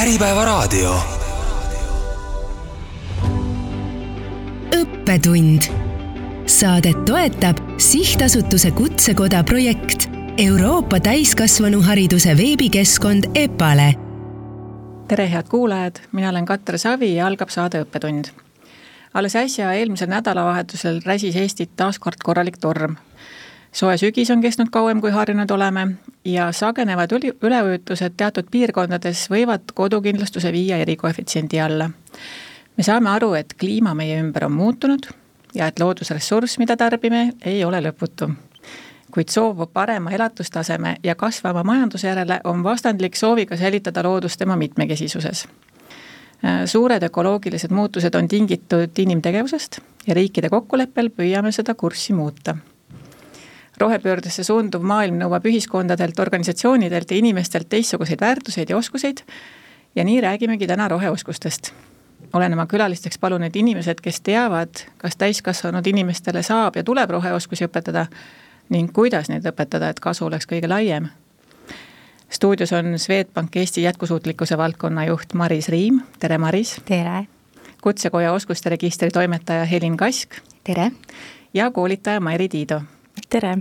Äripäevaraadio. õppetund. Saadet toetab sihtasutuse Kutsekoda projekt Euroopa täiskasvanuhariduse veebikeskkond EPALE. tere, head kuulajad, mina olen Katre Savi ja algab saade Õppetund. alles äsja, eelmisel nädalavahetusel räsis Eestit taas kord korralik torm soe sügis on kestnud kauem, kui harjunud oleme ja sagenevad üli, üleujutused teatud piirkondades võivad kodukindlustuse viia erikoefitsiendi alla. me saame aru, et kliima meie ümber on muutunud ja et loodusressurss, mida tarbime, ei ole lõputu. kuid soov parema elatustaseme ja kasvava majanduse järele on vastandlik sooviga säilitada loodust tema mitmekesisuses suured ökoloogilised muutused on tingitud inimtegevusest ja riikide kokkuleppel püüame seda kurssi muuta rohepöördesse suunduv maailm nõuab ühiskondadelt, organisatsioonidelt ja inimestelt teistsuguseid väärtuseid ja oskuseid. ja nii räägimegi täna roheoskustest. olen oma külalisteks palunud inimesed, kes teavad, kas täiskasvanud inimestele saab ja tuleb roheoskusi õpetada ning kuidas neid õpetada, et kasu oleks kõige laiem. stuudios on Swedbank Eesti jätkusuutlikkuse valdkonna juht Maris Riim, tere Maris. tere. kutsekoja oskuste registri toimetaja Helin Kask. tere. ja koolitaja Mairi Tiido tere!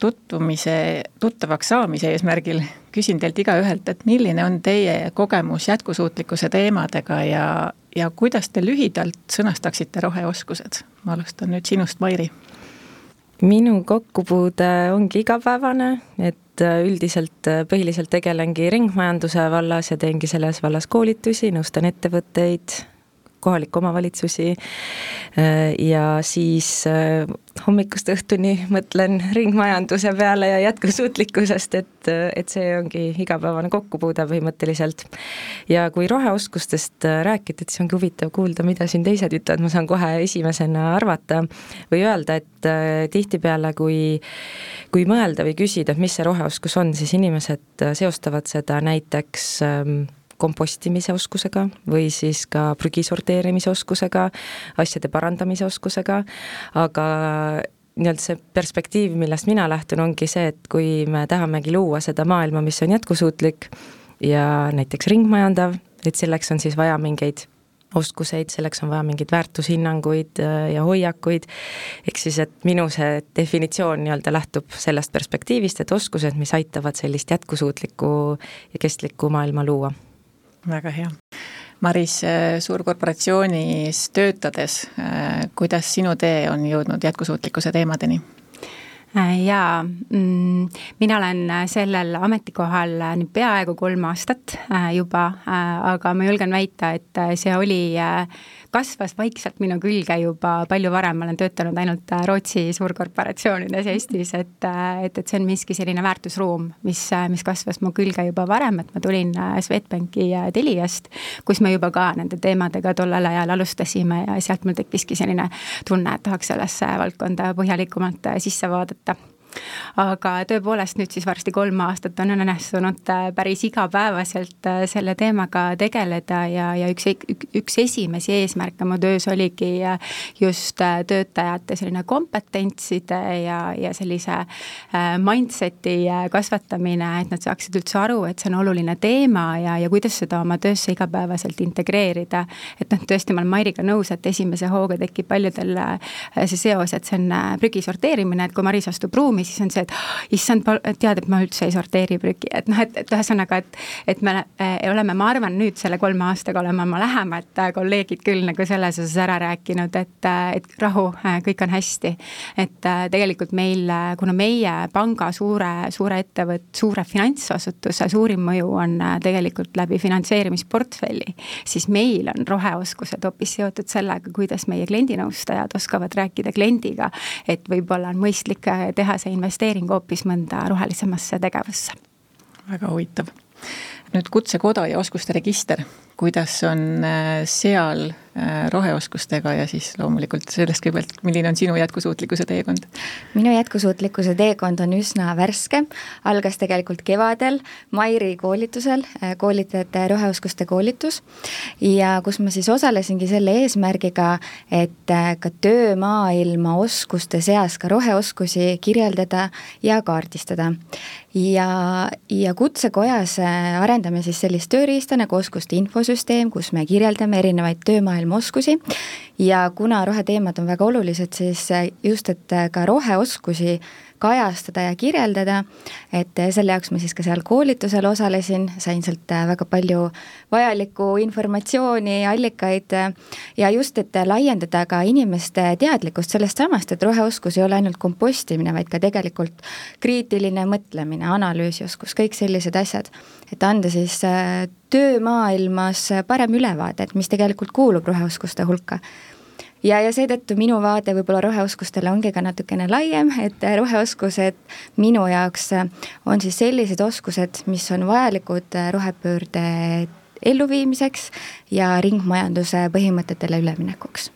tutvumise, tuttavaks saamise eesmärgil küsin teilt igaühelt, et milline on teie kogemus jätkusuutlikkuse teemadega ja, ja kuidas te lühidalt sõnastaksite roheoskused? ma alustan nüüd sinust, Mairi. minu kokkupuude ongi igapäevane, et üldiselt põhiliselt tegelengi ringmajanduse vallas ja teengi selles vallas koolitusi, nõustan ettevõtteid kohalikke omavalitsusi äh, ja siis äh, hommikust õhtuni mõtlen ringmajanduse peale ja jätkusuutlikkusest, et, et see ongi igapäevane kokkupuude põhimõtteliselt. ja kui roheoskustest rääkida, et siis ongi huvitav kuulda, mida siin teised ütlevad, ma saan kohe esimesena arvata või öelda, et äh, tihtipeale, kui kui mõelda või küsida, et mis see roheoskus on, siis inimesed seostavad seda näiteks ähm, kompostimise oskusega või siis ka prügi sorteerimise oskusega, asjade parandamise oskusega, aga nii-öelda see perspektiiv, millest mina lähtun, ongi see, et kui me tahamegi luua seda maailma, mis on jätkusuutlik ja näiteks ringmajandav, et selleks on siis vaja mingeid oskuseid, selleks on vaja mingeid väärtushinnanguid äh, ja hoiakuid, ehk siis, et minu see definitsioon nii-öelda lähtub sellest perspektiivist, et oskused, mis aitavad sellist jätkusuutlikku ja kestlikku maailma luua väga hea. Maris, äh, suurkorporatsioonis töötades, äh, kuidas sinu tee on jõudnud jätkusuutlikkuse teemadeni? Äh, jaa, mm, mina olen sellel ametikohal nüüd peaaegu kolm aastat juba, aga ma julgen väita, et see oli kasvas vaikselt minu külge juba palju varem, ma olen töötanud ainult äh, Rootsi suurkorporatsioonides Eestis, et, äh, et, et see on miski selline väärtusruum, mis, äh, mis kasvas mu külge juba varem, et ma tulin Swedbanki Teliast, kus me juba ka nende teemadega tollel ajal alustasime ja sealt mul tekkiski selline tunne, et tahaks sellesse valdkonda põhjalikumalt sisse vaadata Rietta. Aga tõepoolest nüüd siis varsti kolm aastat on õnnestunud äh, päris igapäevaselt äh, selle teemaga tegeleda ja, ja üks, üks esimesi eesmärke mu töös oligi äh, just töötajate selline kompetentside ja, ja sellise mindset'i kasvatamine, et nad saaksid üldse aru, et see on oluline teema ja, ja kuidas seda oma töösse igapäevaselt integreerida. et noh, tõesti, ma olen Mairiga nõus, et esimese hooga tekib paljudel see seos, et see on prügi sorteerimine, et kui Maris astub ruumi, või siis on see, et issand, tead, et ma üldse ei sorteeri prügi, et noh, et, et ühesõnaga, et et me äh, oleme, ma arvan, nüüd selle kolme aastaga oleme oma lähemad äh, kolleegid küll nagu selles osas ära rääkinud, et, äh, et rahu, kõik on hästi. et tegelikult meil, kuna meie panga suure, suure ettevõtte, suure finantsasutuse suurim mõju on tegelikult läbi finantseerimisportfelli, siis meil on roheoskused hoopis seotud sellega, kuidas meie kliendinõustajad oskavad rääkida kliendiga, et võib-olla on mõistlik teha see investeering hoopis mõnda rohelisemasse tegevusse. väga huvitav. nüüd Kutsekoda ja oskuste register, kuidas on äh, seal roheoskustega ja siis loomulikult sellest kõigepealt, milline on sinu jätkusuutlikkuse teekond? minu jätkusuutlikkuse teekond on üsna värske, algas tegelikult kevadel Mairi koolitusel, äh, koolitajate roheoskuste koolitus. Ja kus ma siis osalesingi selle eesmärgiga, et äh, ka töömaailma oskuste seas ka roheoskusi kirjeldada ja kaardistada. Ja, ja Kutsekojas äh, arendame siis sellist tööriista nagu oskuste infosüsteem, kus me kirjeldame erinevaid töömaailma oskusi ja kuna roheteemad on väga olulised, siis just, et ka roheoskusi kajastada ja kirjeldada, et selle jaoks ma siis ka seal koolitusel osalesin, sain sealt väga palju vajalikku informatsiooni, allikaid ja just, et laiendada ka inimeste teadlikkust sellest samast, et roheoskus ei ole ainult kompostimine, vaid ka tegelikult kriitiline mõtlemine, analüüsioskus, kõik sellised asjad. et anda siis töömaailmas parem ülevaade, et mis tegelikult kuulub roheoskuste hulka ja, ja seetõttu minu vaade võib-olla roheoskustele ongi ka natukene laiem, et roheoskused minu jaoks on siis sellised oskused, mis on vajalikud rohepöörde elluviimiseks ja ringmajanduse põhimõtetele üleminekuks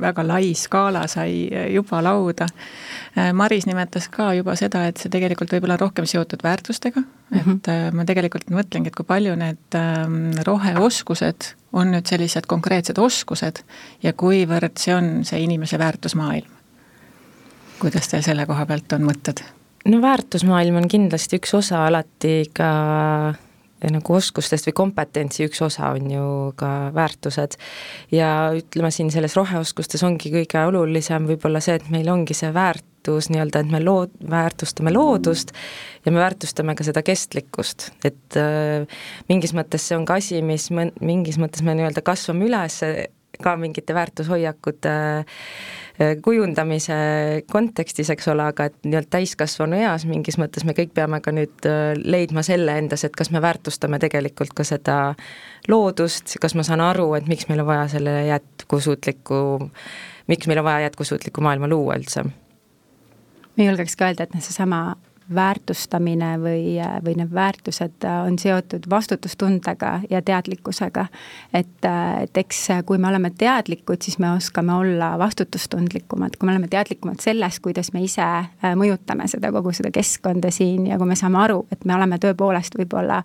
väga lai skaala sai juba lauda. Maris nimetas ka juba seda, et see tegelikult võib olla rohkem seotud väärtustega mm, -hmm. et äh, ma tegelikult mõtlengi, et kui palju need ähm, roheoskused on nüüd sellised konkreetsed oskused ja kuivõrd see on see inimese väärtusmaailm. kuidas teil selle koha pealt on mõtted? no väärtusmaailm on kindlasti üks osa alati ka nagu oskustest või kompetentsi üks osa on ju ka väärtused. ja ütleme siin selles roheoskustes ongi kõige olulisem võib-olla see, et meil ongi see väärtus nii-öelda, et me loo-, väärtustame loodust ja me väärtustame ka seda kestlikkust, et äh, mingis mõttes see on ka asi, mis me, mingis mõttes me nii-öelda kasvame üles ka mingite väärtushoiakute äh, kujundamise kontekstis, eks ole, aga et nii-öelda täiskasvanu eas mingis mõttes me kõik peame ka nüüd äh, leidma selle endas, et kas me väärtustame tegelikult ka seda loodust, kas ma saan aru, et miks meil on vaja selle jätkusuutlikku, miks meil on vaja jätkusuutlikku maailma luua üldse? ma julgeks ka öelda, et noh, seesama väärtustamine või, või need väärtused on seotud vastutustundega ja teadlikkusega. et, et eks kui me oleme teadlikud, siis me oskame olla vastutustundlikumad, kui me oleme teadlikumad sellest, kuidas me ise äh, mõjutame seda, kogu seda keskkonda siin ja kui me saame aru, et me oleme tõepoolest võib-olla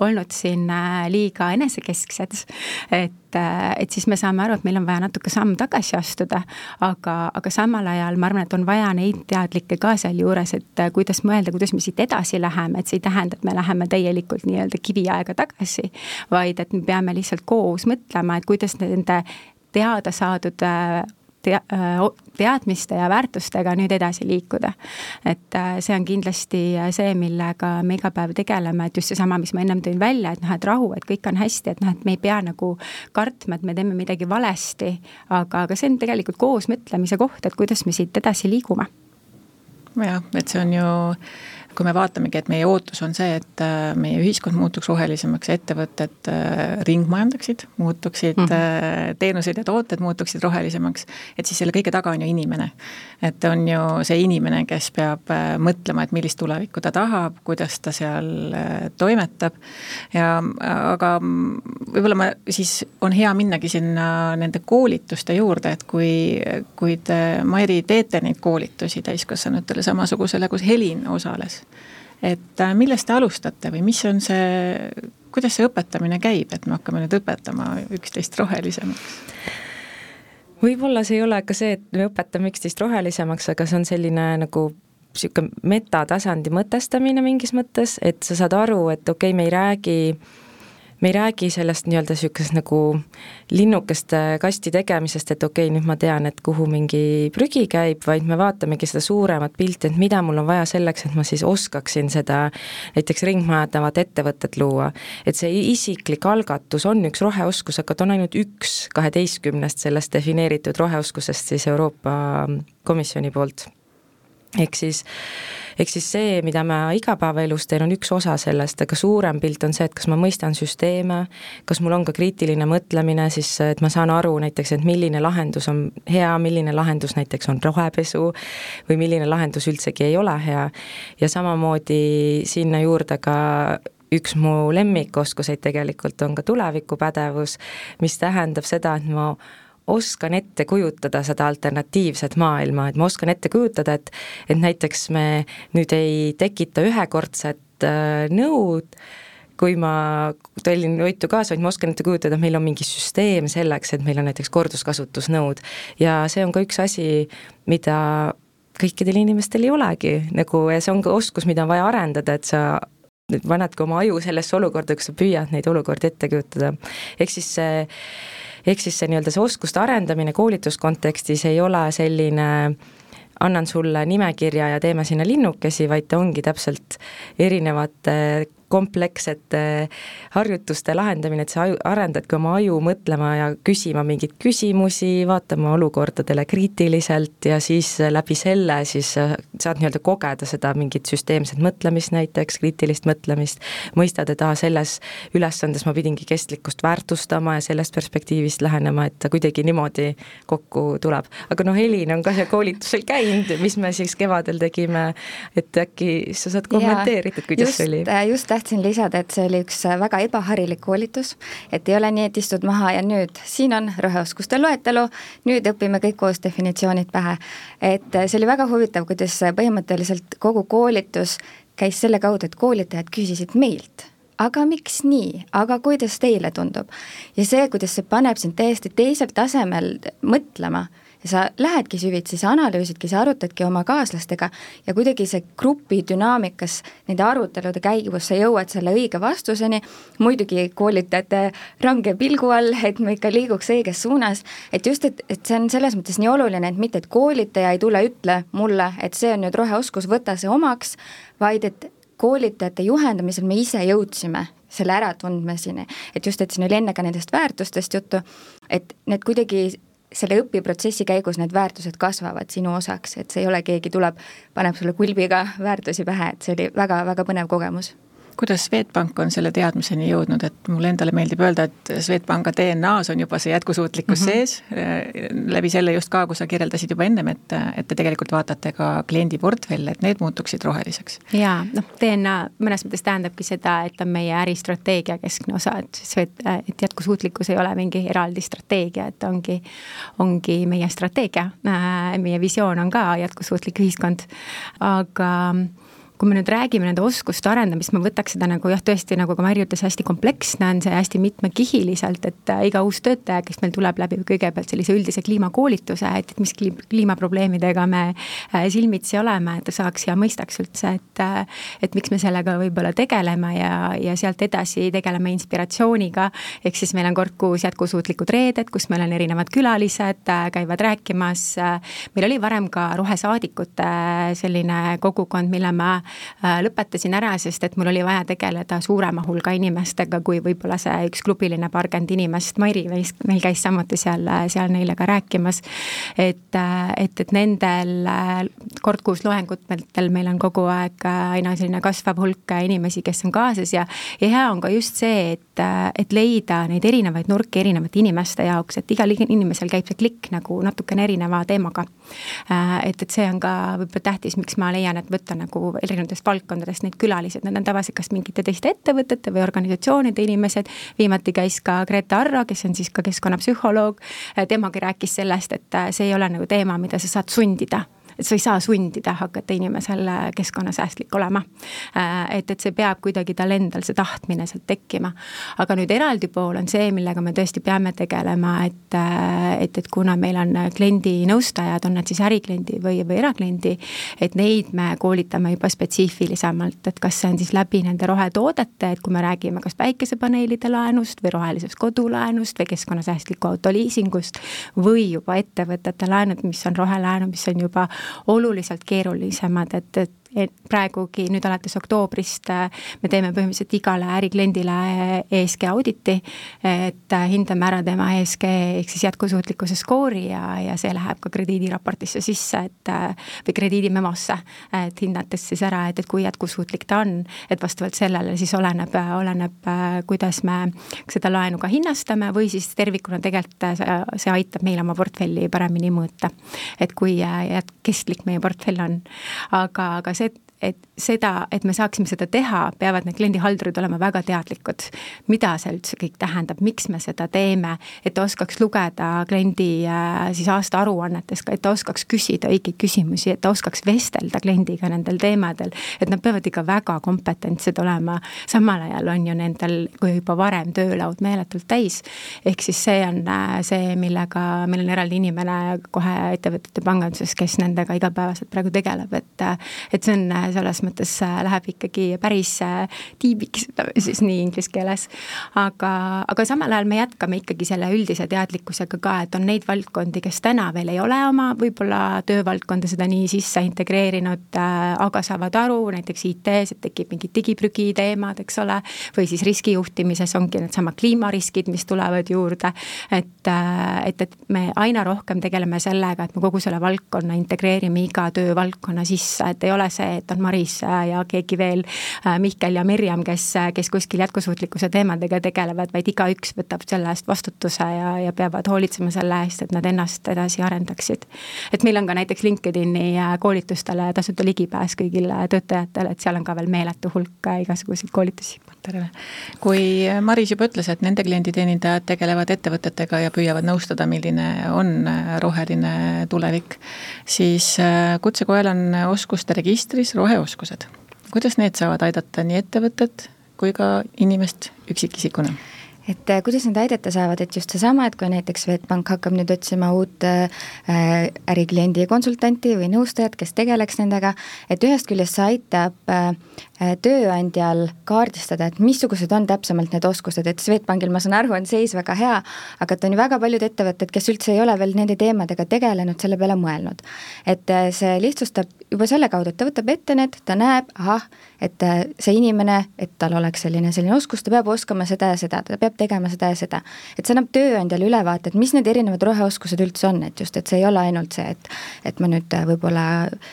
olnud siin äh, liiga enesekesksed, et et, et siis me saame aru, et meil on vaja natuke samm tagasi astuda, aga, aga samal ajal ma arvan, et on vaja neid teadlikke ka sealjuures, et kuidas mõelda, kuidas me siit edasi läheme, et see ei tähenda, et me läheme täielikult nii-öelda kiviaega tagasi, vaid et me peame lihtsalt koos mõtlema, et kuidas nende teada saadud tea-, teadmiste ja väärtustega nüüd edasi liikuda. et see on kindlasti see, millega me iga päev tegeleme, et just seesama, mis ma ennem tõin välja, et noh, et rahu, et kõik on hästi, et noh, et me ei pea nagu kartma, et me teeme midagi valesti, aga, aga see on tegelikult koosmõtlemise koht, et kuidas me siit edasi liigume. jah, et see on ju kui me vaatamegi, et meie ootus on see, et äh, meie ühiskond muutuks rohelisemaks, ettevõtted äh, ringmajandaksid, muutuksid mm, -hmm. teenused ja tooted muutuksid rohelisemaks, et siis selle kõige taga on ju inimene. et on ju see inimene, kes peab mõtlema, et millist tulevikku ta tahab, kuidas ta seal toimetab ja aga võib-olla ma siis, on hea minnagi sinna nende koolituste juurde, et kui, kui te, Mairi, teete neid koolitusi täiskasvanutele samasugusele, kus Helin osales, et äh, millest te alustate või mis on see, kuidas see õpetamine käib, et me hakkame nüüd õpetama üksteist rohelisemaks? võib-olla see ei ole ka see, et me õpetame üksteist rohelisemaks, aga see on selline nagu niisugune metatasandi mõtestamine mingis mõttes, et sa saad aru, et okei okay,, me ei räägi äh, me ei räägi sellest nii-öelda niisugusest nagu linnukeste kasti tegemisest, et okei okay,, nüüd ma tean, et kuhu mingi prügi käib, vaid me vaatamegi seda suuremat pilti, et mida mul on vaja selleks, et ma siis oskaksin seda näiteks ringmajatavat ettevõtet luua. et see isiklik algatus on üks roheoskus, aga ta on ainult üks kaheteistkümnest sellest defineeritud roheoskusest siis Euroopa Komisjoni poolt. Ehk siis ehk siis see, mida ma igapäevaelus teen, on üks osa sellest, aga suurem pilt on see, et kas ma mõistan süsteeme, kas mul on ka kriitiline mõtlemine siis, et ma saan aru näiteks, et milline lahendus on hea, milline lahendus näiteks on rohepesu või milline lahendus üldsegi ei ole hea. ja samamoodi sinna juurde ka üks mu lemmikoskuseid tegelikult on ka tulevikupädevus, mis tähendab seda, et ma oskan ette kujutada seda alternatiivset maailma, et ma oskan ette kujutada, et et näiteks me nüüd ei tekita ühekordset äh, nõud, kui ma tellin toitu kaasa, vaid ma oskan ette kujutada, et meil on mingi süsteem selleks, et meil on näiteks korduskasutusnõud. ja see on ka üks asi, mida kõikidel inimestel ei olegi nagu ja see on ka oskus, mida on vaja arendada, et sa panedki oma aju sellesse olukorda, kus sa püüad neid olukordi ette kujutada. ehk siis see, ehk siis see nii-öelda see oskuste arendamine koolituskontekstis ei ole selline annan sulle nimekirja ja teeme sinna linnukesi, vaid ta ongi täpselt erinevate komplekssete harjutuste lahendamine, et sa aju, arendadki oma aju mõtlema ja küsima mingeid küsimusi, vaatama olukordadele kriitiliselt ja siis läbi selle siis saad nii-öelda kogeda seda mingit süsteemset mõtlemist näiteks, kriitilist mõtlemist, mõistad, et aa, selles ülesandes ma pidingi kestlikkust väärtustama ja sellest perspektiivist lähenema, et ta kuidagi niimoodi kokku tuleb. aga noh, Helin on ka seal koolitusel käinud, mis me siis kevadel tegime, et äkki sa saad kommenteerida, et kuidas just, see oli? just tahtsin lisada, et see oli üks väga ebaharilik koolitus, et ei ole nii, et istud maha ja nüüd siin on roheoskuste loetelu, nüüd õpime kõik koos definitsioonid pähe. et see oli väga huvitav, kuidas põhimõtteliselt kogu koolitus käis selle kaudu, et koolitajad küsisid meilt aga miks nii, aga kuidas teile tundub? ja see, kuidas see paneb sind täiesti teisel tasemel mõtlema ja sa lähedki süvitsi, sa analüüsidki, sa arutadki oma kaaslastega ja kuidagi see grupi dünaamikas nende arutelude käigus sa jõuad selle õige vastuseni, muidugi koolitajate range pilgu all, et me ikka liiguks õiges suunas, et just, et, et see on selles mõttes nii oluline, et mitte, et koolitaja ei tule, ütle mulle, et see on nüüd roheoskus, võta see omaks, vaid et koolitajate juhendamisel me ise jõudsime selle äratundmiseni, et just, et siin oli enne ka nendest väärtustest juttu, et need kuidagi selle õpiprotsessi käigus need väärtused kasvavad sinu osaks, et see ei ole, keegi tuleb, paneb sulle kulbiga väärtusi pähe, et see oli väga-väga põnev kogemus kuidas Swedbank on selle teadmiseni jõudnud, et mulle endale meeldib öelda, et Swedbanka DNA-s on juba see jätkusuutlikkus mm -hmm. sees, läbi selle just ka, kui sa kirjeldasid juba ennem, et, et te tegelikult vaatate ka kliendi portfelle, et need muutuksid roheliseks. jaa, noh, DNA mõnes mõttes tähendabki seda, et on meie äristrateegia keskne osa, et Swed, et jätkusuutlikkus ei ole mingi eraldi strateegia, et ongi, ongi meie strateegia, meie visioon on ka jätkusuutlik ühiskond, aga kui me nüüd räägime nende oskuste arendamist, ma võtaks seda nagu jah, tõesti nagu ka Marju ütles, hästi kompleksne on see, hästi mitmekihiliselt, et äh, iga uus töötaja, kes meil tuleb, läbib kõigepealt sellise üldise kliimakoolituse, et, et mis kliimaprobleemidega me äh, silmitsi oleme, et ta saaks ja mõistaks üldse, et äh, et miks me sellega võib-olla tegeleme ja, ja sealt edasi tegeleme inspiratsiooniga, ehk siis meil on kord kuus jätkusuutlikud reeded, kus meil on erinevad külalised, käivad rääkimas, meil oli varem ka rohesaadikute selline kogukond, mille me lõpetasin ära, sest et mul oli vaja tegeleda suurema hulga inimestega, kui võib-olla see üks klubiline paarkümmend inimest, Mairi meil käis samuti seal, seal neile ka rääkimas. et, äh, et, et nendel äh, kord kuus loengutel meil on kogu aeg aina selline kasvav hulk inimesi, kes on kaasas ja, ja hea on ka just see, et, et leida neid erinevaid nurki erinevate inimeste jaoks, et igal inimesel käib see klikk nagu natukene erineva teemaga. et, et see on ka võib-olla tähtis, miks ma leian, et võtta nagu erinevatest valdkondadest neid külalised, need on tavaliselt kas mingite teiste ettevõtete või organisatsioonide inimesed, viimati käis ka Grete Arro, kes on siis ka keskkonnapsühholoog, temagi rääkis sellest, et see ei ole nagu teema, mida sa saad sundida et sa ei saa sundida hakata inimesel keskkonnasäästlik olema. Äh, et, et see peab kuidagi tal endal, see tahtmine sealt tekkima. aga nüüd eraldi pool on see, millega me tõesti peame tegelema, et, äh, et, et kuna meil on kliendi nõustajad, on nad siis ärikliendi või, või erakliendi, et neid me koolitame juba spetsiifilisemalt, et kas see on siis läbi nende rohetoodete, et kui me räägime kas päikesepaneelide laenust või rohelisest kodulaenust või keskkonnasäästliku auto liisingust või juba ettevõtete laenud, mis on rohelaenu, mis on juba oluliselt keerulisemad, et, et et praegugi nüüd alates oktoobrist äh, me teeme põhimõtteliselt igale ärikliendile ESG auditi, et äh, hindame ära tema ESG ehk siis jätkusuutlikkuse skoori ja, ja see läheb ka krediidiraportisse sisse, et äh, või krediidimemosse, et hinnates siis ära, et, et kui jätkusuutlik ta on, et vastavalt sellele siis oleneb, oleneb, kuidas me seda laenu ka hinnastame või siis tervikuna tegelikult see, see aitab meil oma portfelli paremini mõõta. et kui kestlik meie portfell on, aga, aga see, et seda, et me saaksime seda teha, peavad need kliendihaldurid olema väga teadlikud, mida see üldse kõik tähendab, miks me seda teeme, et ta oskaks lugeda kliendi äh, siis aastaaruannetest ka, et ta oskaks küsida õigeid küsimusi, et ta oskaks vestelda kliendiga nendel teemadel, et nad peavad ikka väga kompetentsed olema, samal ajal on ju nendel kui juba varem töölaud meeletult täis, ehk siis see on äh, see, millega, meil on eraldi inimene kohe ettevõtete panganduses, kes nendega igapäevaselt praegu tegeleb, et äh, et see on selles mõttes, läheb ikkagi päris tiibiks, ütleme siis nii inglise keeles, aga, aga samal ajal me jätkame ikkagi selle üldise teadlikkusega ka, et on neid valdkondi, kes täna veel ei ole oma võib-olla töövaldkonda seda nii sisse integreerinud, äh, aga saavad aru näiteks IT-s, et tekib mingid digiprügi teemad, eks ole, või siis riskijuhtimises ongi needsamad kliimariskid, mis tulevad juurde, et, äh, et, et me aina rohkem tegeleme sellega, et me kogu selle valdkonna integreerime iga töövaldkonna sisse, et ei ole see, et on Maris äh, ja keegi veel, Mihkel ja Mirjam, kes, kes kuskil jätkusuutlikkuse teemadega tegelevad, vaid igaüks võtab selle eest vastutuse ja, ja peavad hoolitsema selle eest, et nad ennast edasi arendaksid. et meil on ka näiteks LinkedIni äh, koolitustele tasuta ligipääs kõigile töötajatele, et seal on ka veel meeletu hulk äh, igasuguseid koolitusi. kui Maris juba ütles, et nende klienditeenindajad tegelevad ettevõtetega ja püüavad nõustada, milline on äh, roheline tulevik, siis Kutsekojal on oskuste registris roheoskused. kuidas need saavad aidata nii ettevõtet kui ka inimest üksikisikuna? et äh, kuidas nad aidata saavad, et just seesama, et kui näiteks Swedbank hakkab nüüd otsima uut äh, ärikliendi konsultanti või nõustajat, kes tegeleks nendega, et ühest küljest see aitab äh, tööandjal kaardistada, et missugused on täpsemalt need oskused, et Swedbankil, ma saan aru, on seis väga hea, aga et on ju väga paljud ettevõtted, kes üldse ei ole veel nende teemadega tegelenud, selle peale mõelnud. et see lihtsustab juba selle kaudu, et ta võtab ette need, ta näeb, ahah, et see inimene, et tal oleks selline, selline oskus, ta peab oskama seda ja seda, ta peab tegema seda ja seda. et see annab tööandjale ülevaate, et mis need erinevad roheoskused üldse on, et just, et see ei ole ainult see, et et ma nüüd äh, võib-olla äh,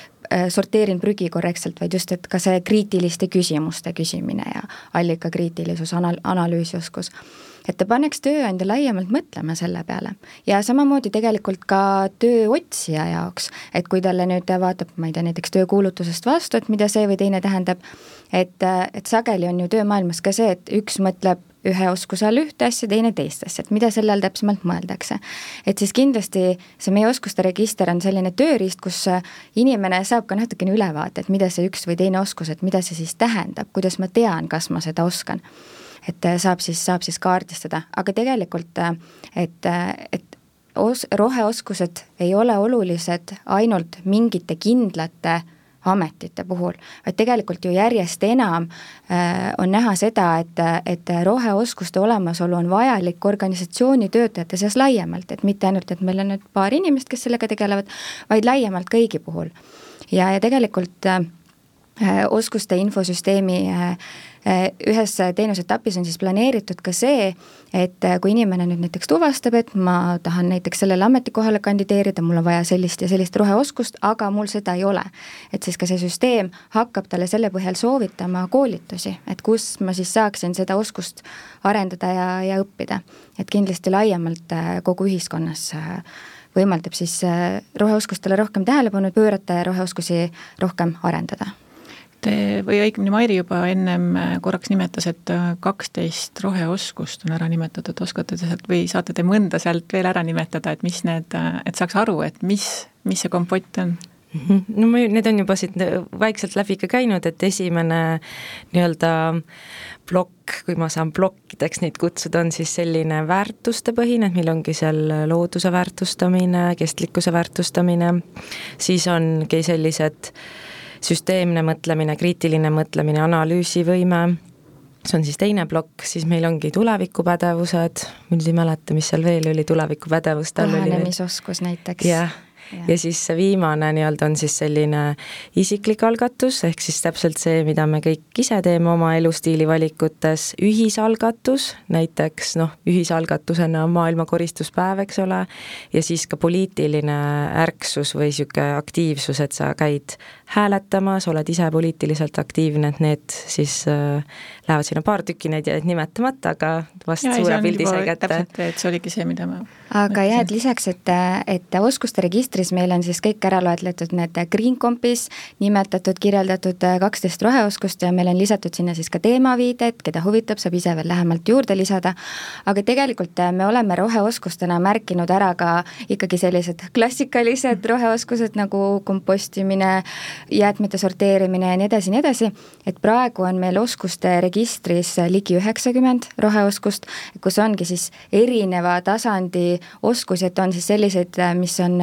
sorteerin prügi korrektselt, vaid just, et ka see kriitiliste küsimuste küsimine ja allikakriitilisus, anal-, analüüsioskus et ta paneks tööandja laiemalt mõtlema selle peale. ja samamoodi tegelikult ka tööotsija jaoks, et kui talle nüüd vaatab, ma ei tea, näiteks töökuulutusest vastu, et mida see või teine tähendab, et, et sageli on ju töömaailmas ka see, et üks mõtleb ühe oskuse all ühte asja, teine teist asja, et mida selle all täpsemalt mõeldakse. et siis kindlasti see meie oskuste register on selline tööriist, kus inimene saab ka natukene ülevaate, et mida see üks või teine oskus, et mida see siis tähendab, kuidas ma tean, kas ma seda oskan. Et saab siis, saab siis kaardistada, aga tegelikult, et, et os-, roheoskused ei ole olulised ainult mingite kindlate ametite puhul, vaid tegelikult ju järjest enam äh, on näha seda, et, et roheoskuste olemasolu on vajalik organisatsiooni töötajate seas laiemalt, et mitte ainult, et meil on nüüd paar inimest, kes sellega tegelevad, vaid laiemalt kõigi puhul. ja, ja tegelikult äh, oskuste infosüsteemi äh, Äh, ühes teenusetapis on siis planeeritud ka see, et äh, kui inimene nüüd näiteks tuvastab, et ma tahan näiteks sellele ametikohale kandideerida, mul on vaja sellist ja sellist roheoskust, aga mul seda ei ole. et siis ka see süsteem hakkab talle selle põhjal soovitama koolitusi, et kus ma siis saaksin seda oskust arendada ja, ja õppida. et kindlasti laiemalt äh, kogu ühiskonnas võimaldab siis roheoskustele rohkem tähelepanu pöörata ja roheoskusi rohkem arendada Te või õigemini Mairi juba ennem äh, korraks nimetas, et äh, kaksteist roheoskust on ära nimetatud, oskate te sealt või saate te mõnda sealt veel ära nimetada, et mis need, et saaks aru, et mis, mis see kompott on? Mhm. no ma, need on juba siit vaikselt läbi ka käinud, et esimene nii-öelda plokk, kui ma saan plokkideks neid kutsuda, on siis selline väärtustepõhine, et meil ongi seal looduse väärtustamine, kestlikkuse väärtustamine, siis ongi sellised äh, süsteemne mõtlemine, kriitiline mõtlemine, analüüsivõime, see on siis teine plokk, siis meil ongi tulevikupädevused, ma nüüd ei mäleta, mis seal veel oli tulevikupädevuste all. kohanemisoskus näiteks. jah ja siis see viimane nii-öelda on siis selline isiklik algatus, ehk siis täpselt see, mida me kõik ise teeme oma elustiili valikutes, ühisalgatus, näiteks noh, ühisalgatusena on maailma koristuspäev, eks ole, ja siis ka poliitiline ärksus või niisugune aktiivsus, et sa käid hääletamas, oled ise poliitiliselt aktiivne, et need siis äh, lähevad sinna paar tükki, neid jäid nimetamata, aga vast ja, suure pildi sai kätte. täpselt, et see oligi see, mida ma aga jah, et lisaks, et, et oskuste registri registris meil on siis kõik ära loetletud need Green Compis nimetatud, kirjeldatud kaksteist roheoskust ja meil on lisatud sinna siis ka teemaviided, keda huvitab, saab ise veel lähemalt juurde lisada, aga tegelikult me oleme roheoskustena märkinud ära ka ikkagi sellised klassikalised roheoskused nagu kompostimine, jäätmete sorteerimine ja nii edasi, nii edasi, et praegu on meil oskuste registris ligi üheksakümmend roheoskust, kus ongi siis erineva tasandi oskusi, et on siis selliseid, mis on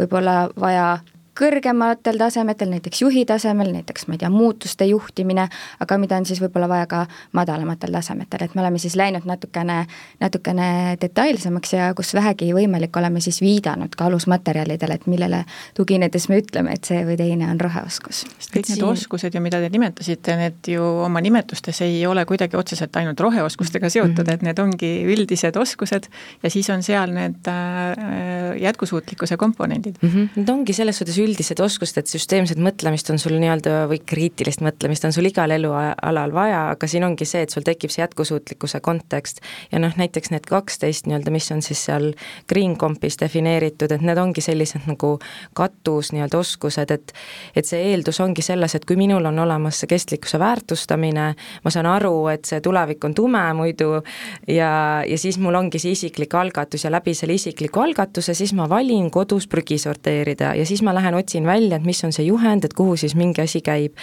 võib-olla vaja kõrgematel tasemetel, näiteks juhi tasemel, näiteks ma ei tea, muutuste juhtimine, aga mida on siis võib-olla vaja ka madalamatel tasemetel, et me oleme siis läinud natukene, natukene detailsemaks ja kus vähegi võimalik, oleme siis viidanud ka alusmaterjalidele, et millele tuginedes me ütleme, et see või teine on roheoskus. sest kõik need oskused ju, mida te nimetasite, need ju oma nimetustes ei ole kuidagi otseselt ainult roheoskustega seotud mm, -hmm. et need ongi üldised oskused ja siis on seal need äh, jätkusuutlikkuse komponendid mm. -hmm. Need ongi selles suhtes üldised üldised oskused, et süsteemset mõtlemist on sul nii-öelda või kriitilist mõtlemist on sul igal elualal vaja, aga siin ongi see, et sul tekib see jätkusuutlikkuse kontekst. ja noh, näiteks need kaksteist nii-öelda, mis on siis seal Green Compis defineeritud, et need ongi sellised nagu katus nii-öelda oskused, et et see eeldus ongi selles, et kui minul on olemas see kestlikkuse väärtustamine, ma saan aru, et see tulevik on tume muidu ja, ja siis mul ongi see isiklik algatus ja läbi selle isikliku algatuse siis ma valin kodus prügi sorteerida ja siis ma lähen otsin välja, et mis on see juhend, et kuhu siis mingi asi käib.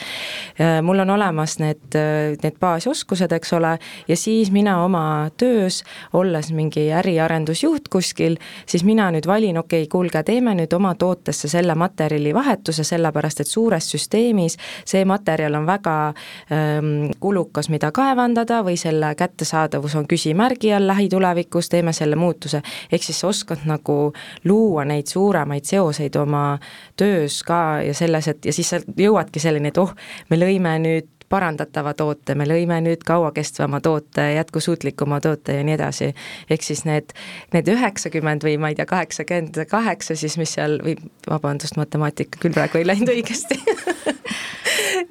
mul on olemas need, need baasoskused, eks ole, ja siis mina oma töös, olles mingi äriarendusjuht kuskil, siis mina nüüd valin, okei okay,, kuulge, teeme nüüd oma tootesse selle materjali vahetuse, sellepärast et suures süsteemis see materjal on väga ähm, kulukas, mida kaevandada või selle kättesaadavus on küsimärgi all lähitulevikus, teeme selle muutuse. ehk siis sa oskad nagu luua neid suuremaid seoseid oma töös ka ja selles, et ja siis sa jõuadki selleni, et oh, me lõime nüüd parandatava toote, me lõime nüüd kauakestvama toote, jätkusuutlikuma toote ja nii edasi. ehk siis need, need üheksakümmend või ma ei tea, kaheksakümmend kaheksa siis, mis seal või vabandust, matemaatika küll praegu ei läinud õigesti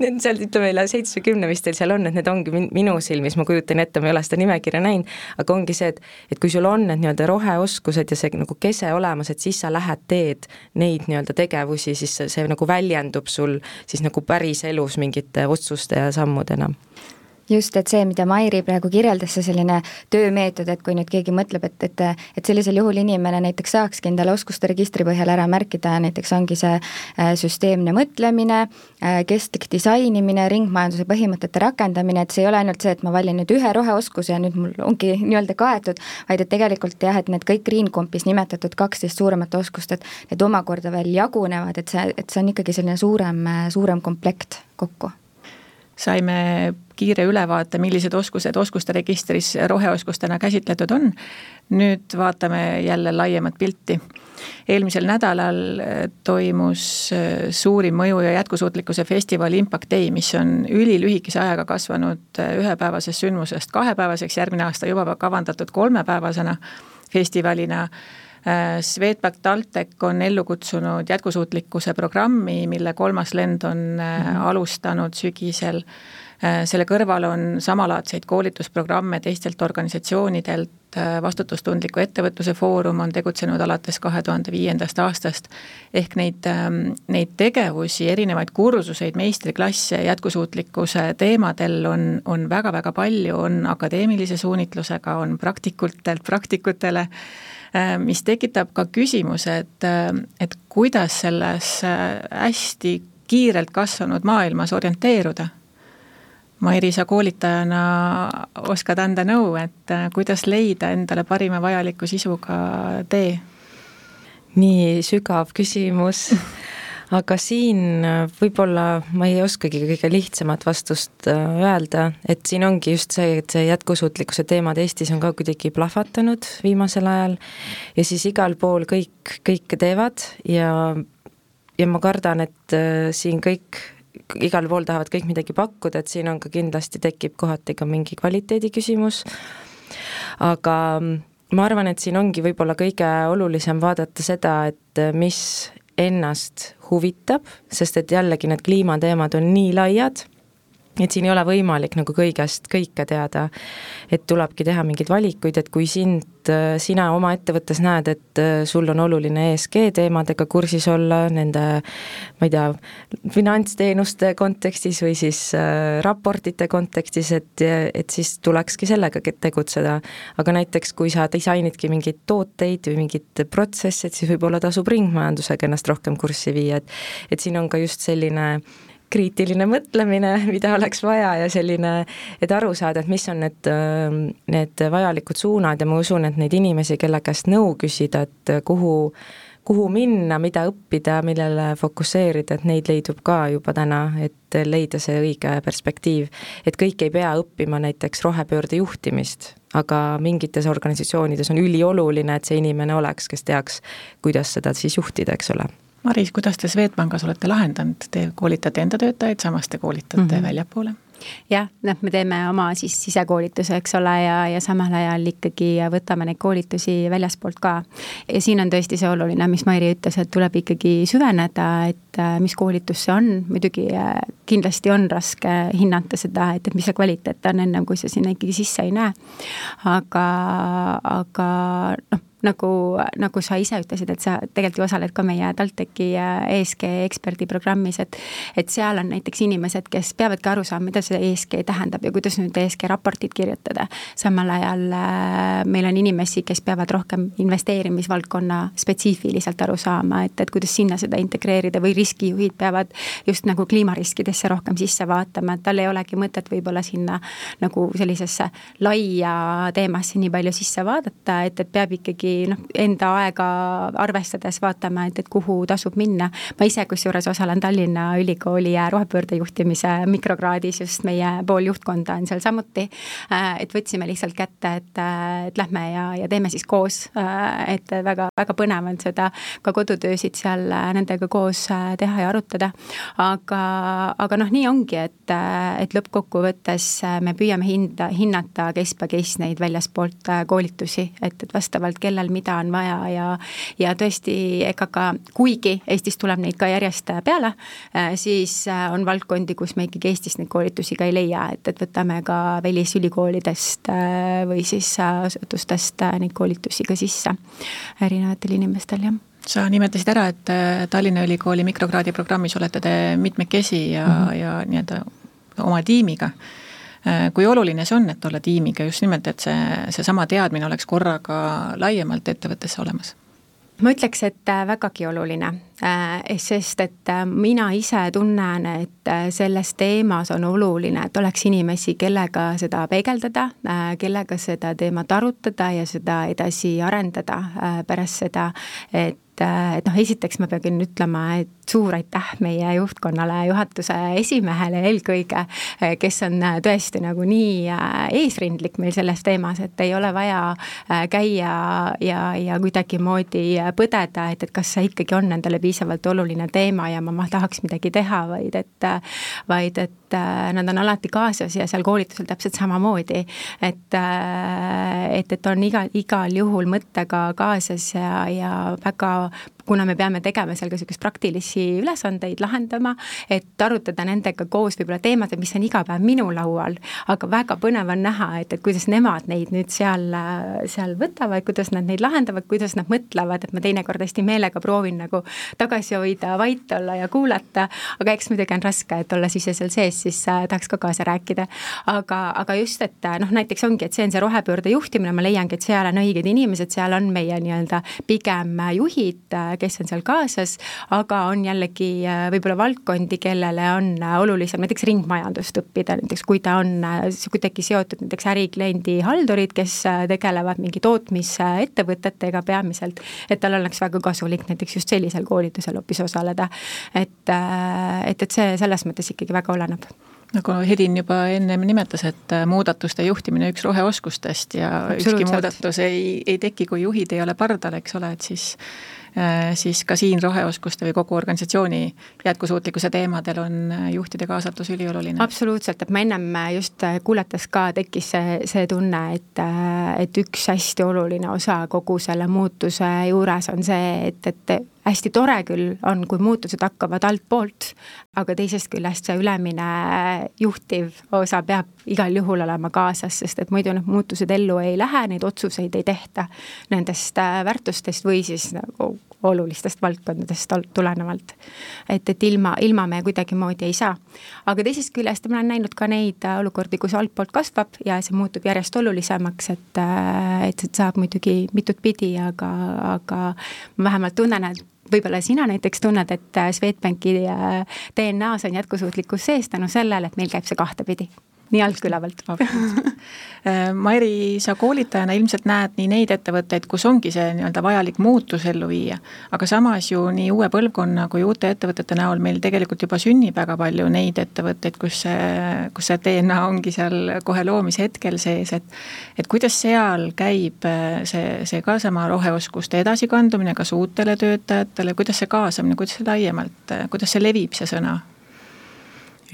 Need seal ütleme üle seitsmekümne vist teil seal on, et need ongi min-, minu silmis, ma kujutan ette, ma ei ole seda nimekirja näinud, aga ongi see, et et kui sul on need nii-öelda roheoskused ja see nagu kese olemas, et siis sa lähed, teed neid nii-öelda tegevusi, siis see, see nagu väljendub sul siis nagu päriselus mingite otsuste ja sammudena. Just, et see, mida Mairi praegu kirjeldas, see selline töömeetod, et kui nüüd keegi mõtleb, et, et et sellisel juhul inimene näiteks saakski endale oskuste registri põhjal ära märkida, näiteks ongi see äh, süsteemne mõtlemine, äh, kestlik disainimine, ringmajanduse põhimõtete rakendamine, et see ei ole ainult see, et ma valin nüüd ühe roheoskuse ja nüüd mul ongi nii-öelda kaetud, vaid et tegelikult jah, et need kõik Green Compis nimetatud kaksteist suuremat oskust, et need omakorda veel jagunevad, et see, et see on ikkagi selline suurem, suurem komplekt kokku saime kiire ülevaate, millised oskused oskuste registris roheoskustena käsitletud on. nüüd vaatame jälle laiemat pilti. eelmisel nädalal äh, toimus äh, suurim mõju ja jätkusuutlikkuse festival Impact Day, mis on ülilühikese ajaga kasvanud äh, ühepäevasest sündmusest kahepäevaseks, järgmine aasta juba kavandatud kolmepäevasena festivalina Swedbank TalTech on ellu kutsunud jätkusuutlikkuse programmi, mille kolmas lend on mm -hmm. alustanud sügisel. Äh, selle kõrval on samalaadseid koolitusprogramme teistelt organisatsioonidelt, vastutustundliku ettevõtluse foorum on tegutsenud alates kahe tuhande viiendast aastast. ehk neid, ähm, neid tegevusi, erinevaid kursuseid, meistriklasse jätkusuutlikkuse teemadel on, on väga-väga palju, on akadeemilise suunitlusega, on praktikutelt praktikutele Äh, mis tekitab ka küsimuse, et, äh, et kuidas selles äh, hästi kiirelt kasvanud maailmas orienteeruda. Mairi, sa koolitajana oskad anda nõu, et kuidas leida endale parima vajaliku sisuga tee? nii sügav küsimus aga siin äh, võib-olla ma ei oskagi kõige lihtsamat vastust äh, öelda, et siin ongi just see, et see jätkusuutlikkuse teemad Eestis on ka kuidagi plahvatanud viimasel ajal. Ja siis igal pool kõik, kõike teevad. Ja, ja ma kardan, et äh, siin kõik igal pool tahavad kõik midagi pakkuda, et siin on ka kindlasti tekib kohati ka mingi kvaliteedi küsimus, aga mm, ma arvan, et siin ongi võib-olla kõige olulisem vaadata seda, et mis ennast huvitab, sest et jällegi need kliimateemad on nii laiad et siin ei ole võimalik nagu kõigest kõike teada. et tulebki teha mingeid valikuid, et kui sind, sina oma ettevõttes näed, et sul on oluline ESG teemadega kursis olla, nende ma ei tea, finantsteenuste kontekstis või siis äh, raportite kontekstis, et, et siis tulekski sellega tegutseda. aga näiteks, kui sa disainidki mingeid tooteid või mingeid protsesse, et siis võib-olla tasub ringmajandusega ennast rohkem kurssi viia, et et siin on ka just selline äh, kriitiline mõtlemine, mida oleks vaja ja selline, et aru saada, et mis on need, need vajalikud suunad ja ma usun, et neid inimesi, kelle käest nõu küsida, et kuhu, kuhu minna, mida õppida, millele fokusseerida, et neid leidub ka juba täna, et leida see õige perspektiiv. et kõik ei pea õppima näiteks rohepöörde juhtimist, aga mingites organisatsioonides on ülioluline, et see inimene oleks, kes teaks, kuidas seda siis juhtida, eks ole Maris, kuidas te Swedbankis olete lahendanud, te koolitate enda töötajaid, samas te koolitate mm -hmm. väljapoole? jah, noh, me teeme oma siis sisekoolituse, eks ole, ja, ja samal ajal ikkagi võtame neid koolitusi väljaspoolt ka. ja siin on tõesti see oluline, mis Mairi ütles, et tuleb ikkagi süveneda, et äh, mis koolitus see on, muidugi äh, kindlasti on raske hinnata seda, et, et mis see kvaliteet on, ennem kui sa sinna ikkagi sisse ei näe. aga, aga noh nagu, nagu sa ise ütlesid, et sa tegelikult ju osaled ka meie TalTechi ESG eksperdiprogrammis, et et seal on näiteks inimesed, kes peavadki aru saama, mida see ESG tähendab ja kuidas nüüd ESG raportit kirjutada. samal ajal äh, meil on inimesi, kes peavad rohkem investeerimisvaldkonna spetsiifiliselt aru saama, et, et kuidas sinna seda integreerida või riskijuhid peavad just nagu kliimariskidesse rohkem sisse vaatama, et tal ei olegi mõtet võib-olla sinna nagu sellisesse laia teemasse nii palju sisse vaadata, et, et peab ikkagi noh, enda aega arvestades vaatama, et, et kuhu tasub minna. ma ise kusjuures osalen Tallinna Ülikooli rohepöörde juhtimise mikrokraadis, just meie pool juhtkonda on seal samuti. Äh, et võtsime lihtsalt kätte, et, et lähme ja, ja teeme siis koos, äh, et väga, väga põnev on seda ka kodutöösid seal äh, nendega koos teha ja arutada. aga, aga noh, nii ongi, et, et lõppkokkuvõttes me püüame hinda, hinnata case by case neid väljaspoolt koolitusi, et, et vastavalt kellel millal mida on vaja ja ja tõesti, ega ka kuigi Eestis tuleb neid ka järjest peale, äh, siis äh, on valdkondi, kus me ikkagi Eestis neid koolitusi ka ei leia, et, et võtame ka välisülikoolidest äh, või siis asutustest neid koolitusi ka sisse erinevatel inimestel, jah sa nimetasid ära, et Tallinna Ülikooli mikrokraadi programmis olete te mitmekesi ja mm, -hmm. ja nii-öelda oma tiimiga kui oluline see on, et olla tiimiga just nimelt, et see, seesama teadmine oleks korraga laiemalt ettevõttes olemas? ma ütleks, et äh, vägagi oluline, äh, sest et mina ise tunnen, et selles teemas on oluline, et oleks inimesi, kellega seda peegeldada, kellega seda teemat arutada ja seda edasi arendada pärast seda, et et, noh, esiteks ma pean ütlema, et suur aitäh meie juhtkonnale, juhatuse esimehele eelkõige, kes on tõesti nagu nii äh, eesrindlik meil selles teemas, et ei ole vaja äh, käia ja, ja kuidagimoodi põdeda, et, et kas see ikkagi on endale piisavalt oluline teema ja ma, ma tahaks midagi teha, vaid et, vaid et nad on alati kaasas ja seal koolitusel täpselt samamoodi. et, et, et on igal, igal juhul mõttega kaasas ja, ja väga kuna me peame tegema seal ka niisuguseid praktilisi ülesandeid, lahendama, et arutada nendega koos võib-olla teemasid, mis on iga päev minu laual, aga väga põnev on näha, et, et kuidas nemad neid nüüd seal, seal võtavad, kuidas nad neid lahendavad, kuidas nad mõtlevad, et ma teinekord hästi meelega proovin nagu tagasi hoida, vait olla ja kuulata, aga eks muidugi on raske, et olles ise seal sees, siis äh, tahaks ka kaasa rääkida. aga, aga just, et noh, näiteks ongi, et see on see rohepöörde juhtimine, ma leiangi, et seal on õiged inimesed, seal on meie nii-öelda pigem juhid, kes on seal kaasas, aga on jällegi äh, võib-olla valdkondi, kellele on äh, olulisem näiteks ringmajandust õppida, näiteks kui ta on äh, kuidagi seotud näiteks ärikliendi haldurid, kes tegelevad mingi tootmisettevõtetega peamiselt, et tal oleks väga kasulik näiteks just sellisel koolitusel hoopis osaleda. et, et, et see selles mõttes ikkagi väga oleneb nagu Hedin juba ennem nimetas, et muudatuste juhtimine üks roheoskustest ja ükski muudatus ei, ei teki, kui juhid ei ole pardal, eks ole, et siis siis ka siin roheoskuste või kogu organisatsiooni jätkusuutlikkuse teemadel on äh, juhtide kaasatus ülioluline. absoluutselt, et ma ennem äh, just kuulates ka tekkis see, see tunne, et, et üks hästi oluline osa kogu selle muutuse juures on see, et, et hästi tore küll on, kui muutused hakkavad altpoolt, aga teisest küljest see ülemine juhtiv osa peab igal juhul olema kaasas, sest et muidu need muutused ellu ei lähe, neid otsuseid ei tehta nendest väärtustest või siis nagu olulistest valdkondadest tulenevalt. et, et ilma, ilma me kuidagimoodi ei saa. aga teisest küljest ma olen näinud ka neid äh, olukordi, kus altpoolt kasvab ja see muutub järjest olulisemaks, et, äh, et see saab muidugi mitut pidi, aga, aga ma vähemalt tunnen, et võib-olla sina näiteks tunned, et äh, Swedbanki DNA-s on jätkusuutlikkus sees tänu sellele, et meil käib see kahtepidi nii alt kui ülevalt äh, Mairi, sa koolitajana ilmselt näed nii neid ettevõtteid, kus ongi see nii-öelda vajalik muutus ellu viia, aga samas ju nii uue põlvkonna kui uute ettevõtete näol meil tegelikult juba sünnib väga palju neid ettevõtteid, kus see, kus see DNA ongi seal kohe loomise hetkel sees, et et kuidas seal käib äh, see, see ka sama roheoskuste edasikandumine, kas uutele töötajatele, kuidas see kaasamine, kuidas see laiemalt, kuidas see levib, see sõna?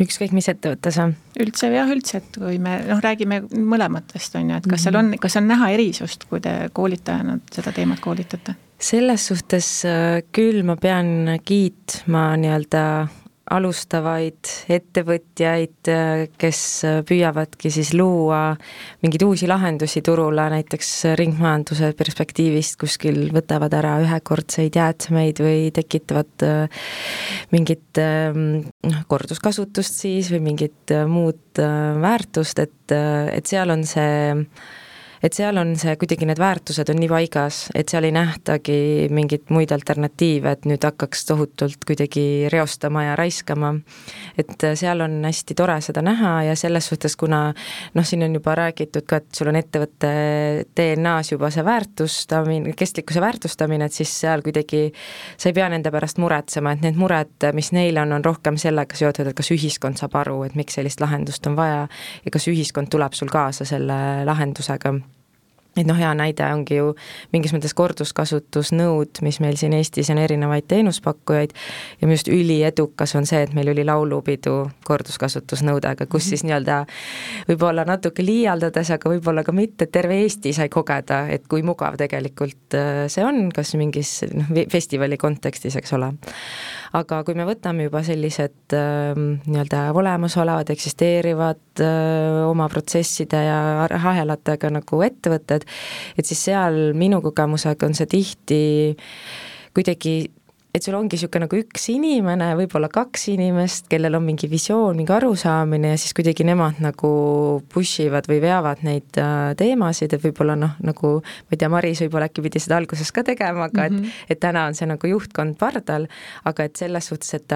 Ükskõik mis ettevõttes või? üldse jah, üldse, et kui me noh, räägime mõlematest, on ju, et kas seal on, kas on näha erisust, kui te koolitajana seda teemat koolitate? selles suhtes äh, küll ma pean kiitma nii-öelda alustavaid ettevõtjaid, kes püüavadki siis luua mingeid uusi lahendusi turule, näiteks ringmajanduse perspektiivist kuskil võtavad ära ühekordseid jäätmeid või tekitavad äh, mingit äh, noh, korduskasutust siis või mingit äh, muud väärtust, et, et seal on see et seal on see, kuidagi need väärtused on nii paigas, et seal ei nähtagi mingeid muid alternatiive, et nüüd hakkaks tohutult kuidagi reostama ja raiskama. et seal on hästi tore seda näha ja selles suhtes, kuna noh, siin on juba räägitud ka, et sul on ettevõtte DNA-s juba see väärtustamine, kestlikkuse väärtustamine, et siis seal kuidagi sa ei pea nende pärast muretsema, et need mured, mis neil on, on rohkem sellega seotud, et kas ühiskond saab aru, et miks sellist lahendust on vaja ja kas ühiskond tuleb sul kaasa selle lahendusega et noh, hea näide ongi ju mingis mõttes korduskasutusnõud, mis meil siin Eestis on erinevaid teenuspakkujaid. ja minu arust üliedukas on see, et meil oli laulupidu korduskasutusnõudega, kus siis nii-öelda võib-olla natuke liialdades, aga võib-olla ka mitte, terve Eesti sai kogeda, et kui mugav tegelikult äh, see on, kas mingis noh, festivali kontekstis, eks ole. aga kui me võtame juba sellised äh, nii-öelda olemasolevad, eksisteerivad äh, oma protsesside ja ahelatega nagu ettevõtted, et siis seal minu kogemusega on see tihti kuidagi et sul ongi niisugune nagu üks inimene, võib-olla kaks inimest, kellel on mingi visioon, mingi arusaamine ja siis kuidagi nemad nagu push ivad või veavad neid äh, teemasid, et võib-olla noh, nagu ma ei tea, Maris võib-olla äkki pidi seda alguses ka tegema, aga mm -hmm. et mhm. et täna on see nagu juhtkond pardal, aga et selles suhtes, et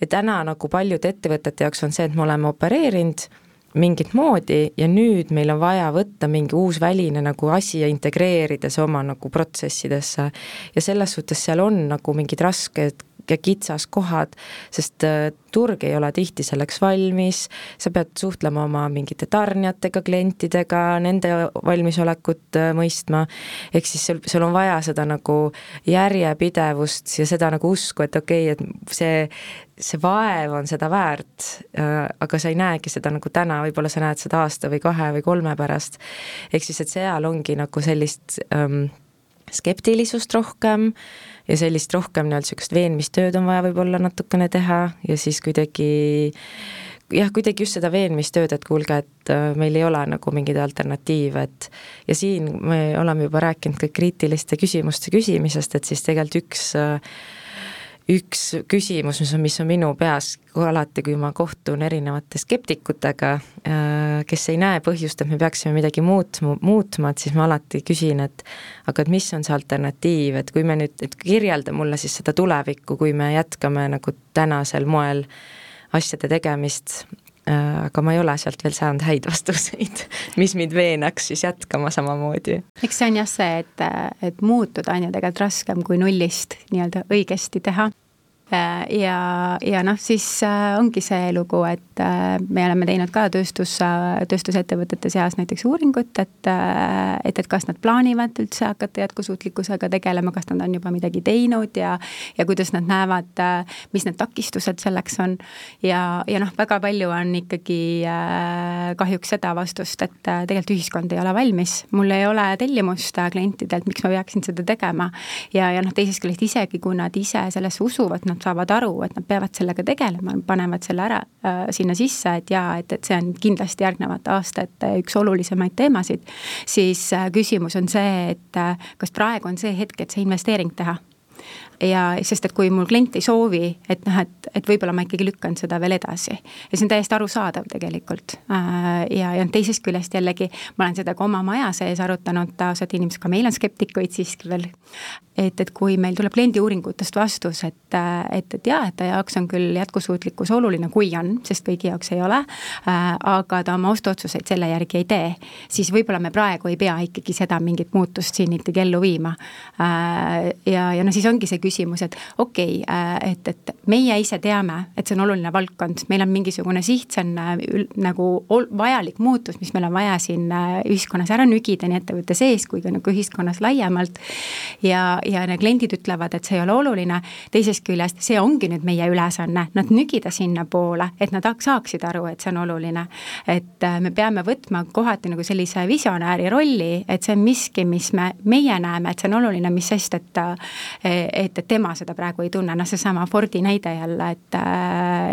et täna nagu paljude ettevõtete jaoks on see, et me oleme opereerinud mingit moodi ja nüüd meil on vaja võtta mingi uus väline nagu asi ja integreerida see oma nagu protsessidesse. ja selles suhtes seal on nagu mingid rasked ja kitsaskohad, sest äh, turg ei ole tihti selleks valmis, sa pead suhtlema oma mingite tarnijatega, klientidega, nende valmisolekut äh, mõistma, ehk siis sul, sul on vaja seda nagu järjepidevust ja seda nagu usku, et okei okay,, et see, see vaev on seda väärt, äh, aga sa ei näegi seda nagu täna, võib-olla sa näed seda aasta või kahe või kolme pärast. ehk siis, et seal ongi nagu sellist ähm, skeptilisust rohkem ja sellist rohkem nii-öelda niisugust veenmistööd on vaja võib-olla natukene teha ja siis kuidagi jah, kuidagi just seda veenmistööd, et kuulge, et äh, meil ei ole nagu mingeid alternatiive, et ja siin me oleme juba rääkinud ka kriitiliste küsimuste küsimisest, et siis tegelikult üks äh, üks küsimus, mis on, mis on minu peas alati, kui ma kohtun erinevate skeptikutega, äh, kes ei näe põhjust, et me peaksime midagi muutma, muutma, et siis ma alati küsin, et aga et mis on see alternatiiv, et kui me nüüd, et kirjelda mulle siis seda tulevikku, kui me jätkame nagu tänasel moel asjade tegemist, aga ma ei ole sealt veel saanud häid vastuseid, mis mind veenaks siis jätkama samamoodi. eks see on jah see, et, et muutuda on ju tegelikult raskem kui nullist nii-öelda õigesti teha Äh, ja, ja noh, siis äh, ongi see lugu, et äh, me oleme teinud ka tööstus, tööstusettevõtete seas näiteks uuringut, et, et, et kas nad plaanivad üldse hakata jätkusuutlikkusega tegelema, kas nad on juba midagi teinud ja, ja kuidas nad näevad, mis need takistused selleks on. ja, ja noh, väga palju on ikkagi kahjuks seda vastust, et tegelikult ühiskond ei ole valmis, mul ei ole tellimust klientidelt, miks ma peaksin seda tegema. ja, ja noh, teisest küljest isegi, kui nad ise sellesse usuvad, nad saavad aru, et nad peavad sellega tegelema, panevad selle ära äh, sinna sisse, et jaa, et, et see on kindlasti järgnevate aastate üks olulisemaid teemasid, siis äh, küsimus on see, et äh, kas praegu on see hetk, et see investeering teha ja sest, et kui mul klient ei soovi, et noh, et, et võib-olla ma ikkagi lükkan seda veel edasi. ja see on täiesti arusaadav tegelikult. Äh, ja, ja teisest küljest jällegi, ma olen seda ka oma maja sees arutanud, osad inimesed, ka meil on skeptikuid siiski veel, et, et kui meil tuleb kliendiuuringutest vastus, et, et, et jaa, et ta jaoks on küll jätkusuutlikkus oluline, kui on, sest kõigi jaoks ei ole, äh, aga ta oma ostuotsuseid selle järgi ei tee, siis võib-olla me praegu ei pea ikkagi seda mingit muutust siin ikkagi ellu viima. Äh, ja, ja no siis ongi see küsimus, et okei okay,, äh, et, et meie ise teame, et see on oluline valdkond, meil on mingisugune siht, see on äh, nagu vajalik muutus, mis meil on vaja siin äh, ühiskonnas ära nügida, nii ettevõtte sees kui ka nagu ühiskonnas laiemalt. ja, ja need kliendid ütlevad, et see ei ole oluline, teisest küljest see ongi nüüd meie ülesanne, nad nügida sinnapoole, et nad saaksid aru, et see on oluline. et me peame võtma kohati nagu sellise visionääri rolli, et see on miski, mis me, meie näeme, et see on oluline, mis sest, et et, et tema seda praegu ei tunne, noh seesama Fordi näide jälle, et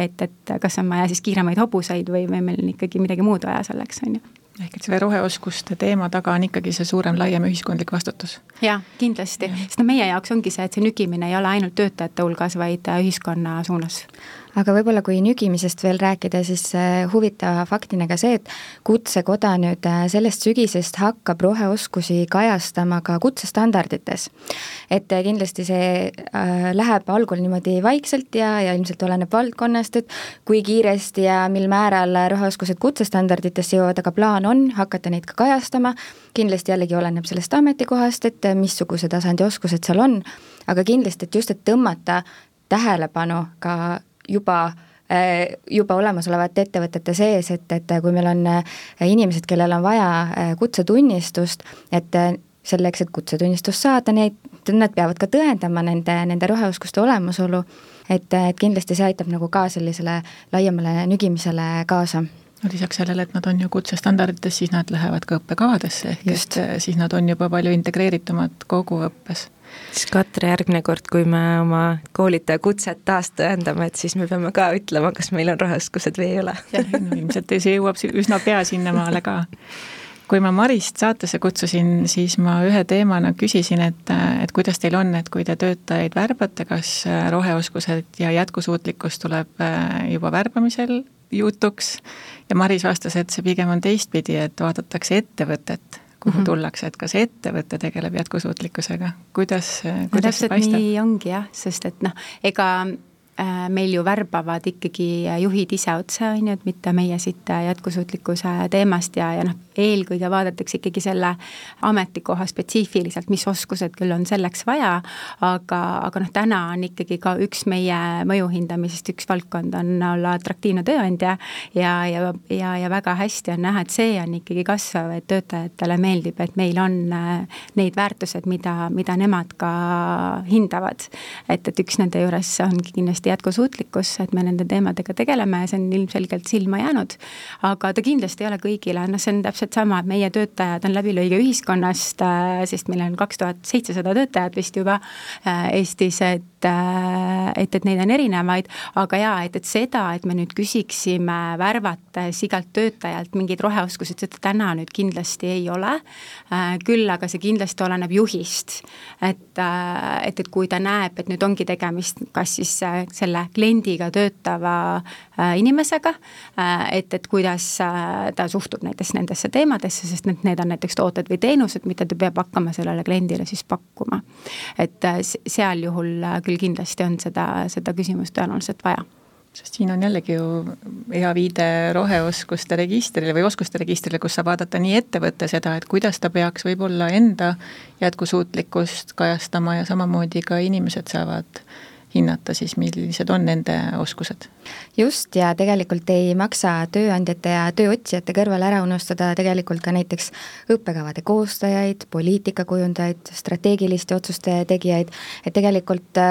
et, et kas on vaja siis kiiremaid hobuseid või, või meil on ikkagi midagi muud vaja selleks, on ju. Ehk et selle roheoskuste teema taga on ikkagi see suurem, laiem ühiskondlik vastutus. jah, kindlasti, sest no meie jaoks ongi see, et see nügimine ei ole ainult töötajate hulgas, vaid ühiskonna suunas aga võib-olla kui nügimisest veel rääkida, siis äh, huvitava faktina ka see, et Kutsekoda nüüd äh, sellest sügisest hakkab roheoskusi kajastama ka kutsestandardites. et äh, kindlasti see läheb algul niimoodi vaikselt ja, ja ilmselt oleneb valdkonnast, et kui kiiresti ja mil määral roheoskused kutsestandarditesse jõuavad, aga plaan on hakata neid ka kajastama, kindlasti jällegi oleneb sellest ametikohast, et missuguse tasandi oskused seal on, aga kindlasti, et just, et tõmmata tähelepanu ka juba äh, juba olemasolevate ettevõtete sees, et, et kui meil on äh, inimesed, kellel on vaja äh, kutsetunnistust, et selleks, et kutsetunnistust saada, neid, nad peavad ka tõendama nende, nende roheoskuste olemasolu, et, et kindlasti see aitab nagu ka sellisele laiemale nügimisele kaasa. No lisaks sellele, et nad on ju kutsestandardites, siis nad lähevad ka õppekavadesse, ehk et siis nad on juba palju integreeritumad kogu õppes siis Katre, järgmine kord, kui me oma koolitaja kutset taas tõendame, et siis me peame ka ütlema, kas meil on roheoskused või ei ole. jah, ilmselt see jõuab üsna pea sinnamaale ka. kui ma Marist saatesse kutsusin, siis ma ühe teemana küsisin, et, et kuidas teil on, et kui te töötajaid värbate, kas roheoskused ja jätkusuutlikkus tuleb äh, juba värbamisel jutuks ja Maris vastas, et see pigem on teistpidi, et vaadatakse ettevõtet kuhu mm -hmm. tullakse, et kas ettevõte tegeleb jätkusuutlikkusega, kuidas, kuidas no, see paistab? nii ongi jah, sest et noh, ega meil ju värbavad ikkagi juhid ise otse, on ju, et mitte meie siit jätkusuutlikkuse teemast ja, ja noh, eelkõige vaadatakse ikkagi selle ametikoha spetsiifiliselt, mis oskused küll on selleks vaja, aga, aga noh, täna on ikkagi ka üks meie mõju hindamisest üks valdkond on olla atraktiivne tööandja ja, ja, ja, ja väga hästi on näha, et see on ikkagi kasvav, et töötajatele meeldib, et meil on äh, neid väärtused, mida, mida nemad ka hindavad. et, et üks nende juures ongi kindlasti kindlasti jätkusuutlikkus, et me nende teemadega tegeleme ja see on ilmselgelt silma jäänud. aga ta kindlasti ei ole kõigile, noh, see on täpselt sama, et meie töötajad on läbilõige ühiskonnast, äh, sest meil on kaks tuhat seitsesada töötajat vist juba äh, Eestis, et et, et neid on erinevaid, aga jaa, et, et seda, et me nüüd küsiksime värvates igalt töötajalt mingeid roheoskusi, seda täna nüüd kindlasti ei ole, äh, küll aga see kindlasti oleneb juhist. et, et, et kui ta näeb, et nüüd ongi tegemist kas siis selle kliendiga töötava äh, inimesega, äh, et, et kuidas äh, ta suhtub näiteks nendesse teemadesse, sest need, need on näiteks tooted või teenused, mida ta peab hakkama sellele kliendile siis pakkuma. et seal juhul küll kindlasti on seda, seda küsimust tõenäoliselt vaja. Sest siin on jällegi ju hea viide roheoskuste registrile või oskuste registrile, kus saab vaadata nii ettevõtte seda, et kuidas ta peaks võib-olla enda jätkusuutlikkust kajastama ja samamoodi ka inimesed saavad hinnata siis, millised on nende oskused. just, ja tegelikult ei maksa tööandjate ja tööotsijate kõrval ära unustada tegelikult ka näiteks õppekavade koostajaid, poliitikakujundajaid, strateegiliste otsuste tegijaid, et tegelikult,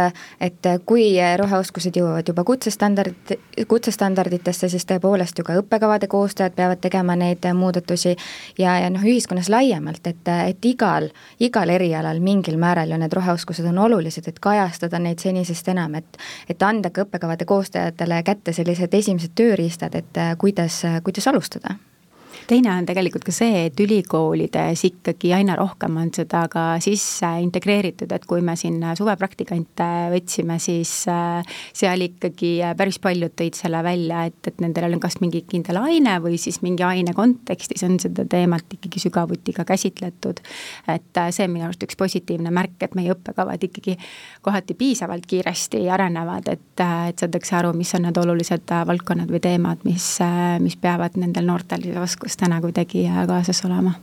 et kui roheoskused jõuavad juba kutsestandard, kutsestandarditesse, siis tõepoolest ju ka õppekavade koostajad peavad tegema neid muudatusi ja, ja noh, ühiskonnas laiemalt, et, et igal, igal erialal mingil määral ju need roheoskused on olulised, et kajastada neid senisest enam, et et anda ka õppekavade koostajatele kätte sellised esimesed tööriistad, et kuidas, kuidas alustada teine on tegelikult ka see, et ülikoolides ikkagi aina rohkem on seda ka sisse integreeritud, et kui me siin suvepraktikante võtsime, siis äh, seal ikkagi päris paljud tõid selle välja, et, et nendel on kas mingi kindel aine või siis mingi aine kontekstis on seda teemat ikkagi sügavuti ka käsitletud. et äh, see on minu arust üks positiivne märk, et meie õppekavad ikkagi kohati piisavalt kiiresti arenevad, et, äh, et saadakse aru, mis on need olulised valdkonnad või teemad, mis, mis peavad nendel noortel oskust peaks täna kuidagi kaasas olema.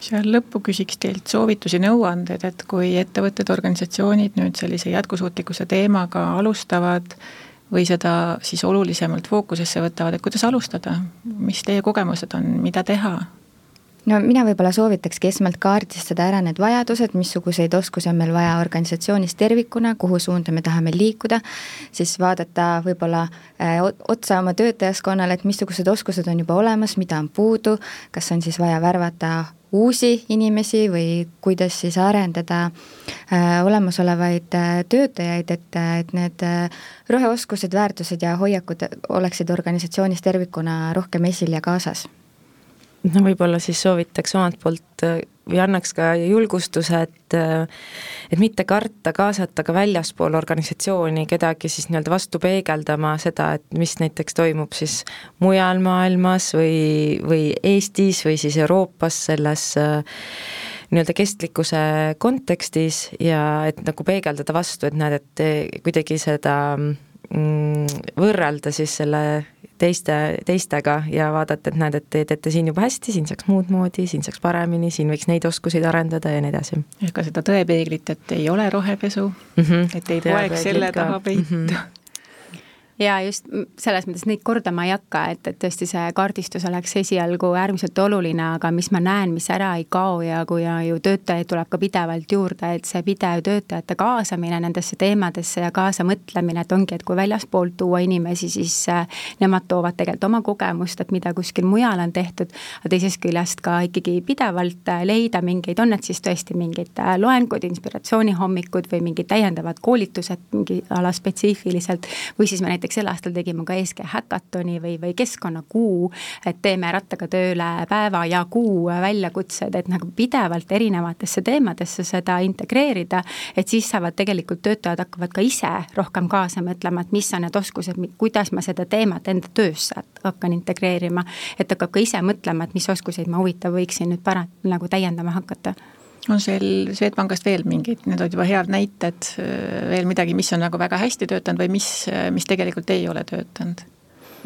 Seal lõppu küsiks teilt soovitusi, nõuandeid, et kui ettevõtted, organisatsioonid nüüd sellise jätkusuutlikkuse teemaga alustavad või seda siis olulisemalt fookusesse võtavad, et kuidas alustada, mis teie kogemused on, mida teha? No mina võib-olla soovitakski esmalt kaardistada ära need vajadused, missuguseid oskusi on meil vaja organisatsioonis tervikuna, kuhu suunda me tahame liikuda, siis vaadata võib-olla äh, otsa oma töötajaskonnale, et missugused oskused on juba olemas, mida on puudu, kas on siis vaja värvata uusi inimesi või kuidas siis arendada äh, olemasolevaid äh, töötajaid, et, et need roheoskused, väärtused ja hoiakud oleksid organisatsioonis tervikuna rohkem esil ja kaasas no võib-olla siis soovitaks omalt poolt äh, või annaks ka julgustuse, et äh, et mitte karta kaasata ka väljaspool organisatsiooni kedagi siis nii-öelda vastu peegeldama seda, et mis näiteks toimub siis mujal maailmas või, või Eestis või siis Euroopas selles äh, nii-öelda kestlikkuse kontekstis ja et nagu peegeldada vastu, et näed, et kuidagi seda mm, võrrelda siis selle teiste, teistega ja vaadata, et näed, et te teete siin juba hästi, siin saaks muud moodi, siin saaks paremini, siin võiks neid oskusi arendada ja nii edasi. ka seda tõepeeglit, et ei ole rohepesu mm, -hmm. et ei poeg selle taha peitu mm. -hmm ja just selles mõttes neid kordama ei hakka, et, et tõesti see kaardistus oleks esialgu äärmiselt oluline, aga mis ma näen, mis ära ei kao ja kui ja ju töötajaid tuleb ka pidevalt juurde, et see pidev töötajate kaasamine nendesse teemadesse ja kaasamõtlemine, et ongi, et kui väljaspoolt tuua inimesi, siis äh, nemad toovad tegelikult oma kogemust, et mida kuskil mujal on tehtud, aga teisest küljest ka ikkagi pidevalt äh, leida mingeid, on need siis tõesti mingid äh, loengud, inspiratsioonihommikud või mingid täiendavad koolitused mingi ala spetsiifiliselt või siis me näiteks näiteks sel aastal tegime ka ESG häkatoni või, või keskkonnakuu, et teeme rattaga tööle päeva ja kuu väljakutsed, et nagu pidevalt erinevatesse teemadesse seda integreerida, et siis saavad tegelikult töötajad hakkavad ka ise rohkem kaasa mõtlema, et mis on need oskused, kuidas ma seda teemat enda töösse hakkan integreerima, et hakkab ka ise mõtlema, et mis oskuseid ma huvitav võiksin nüüd para-, nagu täiendama hakata on seal Swedbankist veel mingid, need olid juba head näited, veel midagi, mis on nagu väga hästi töötanud või mis, mis tegelikult ei ole töötanud?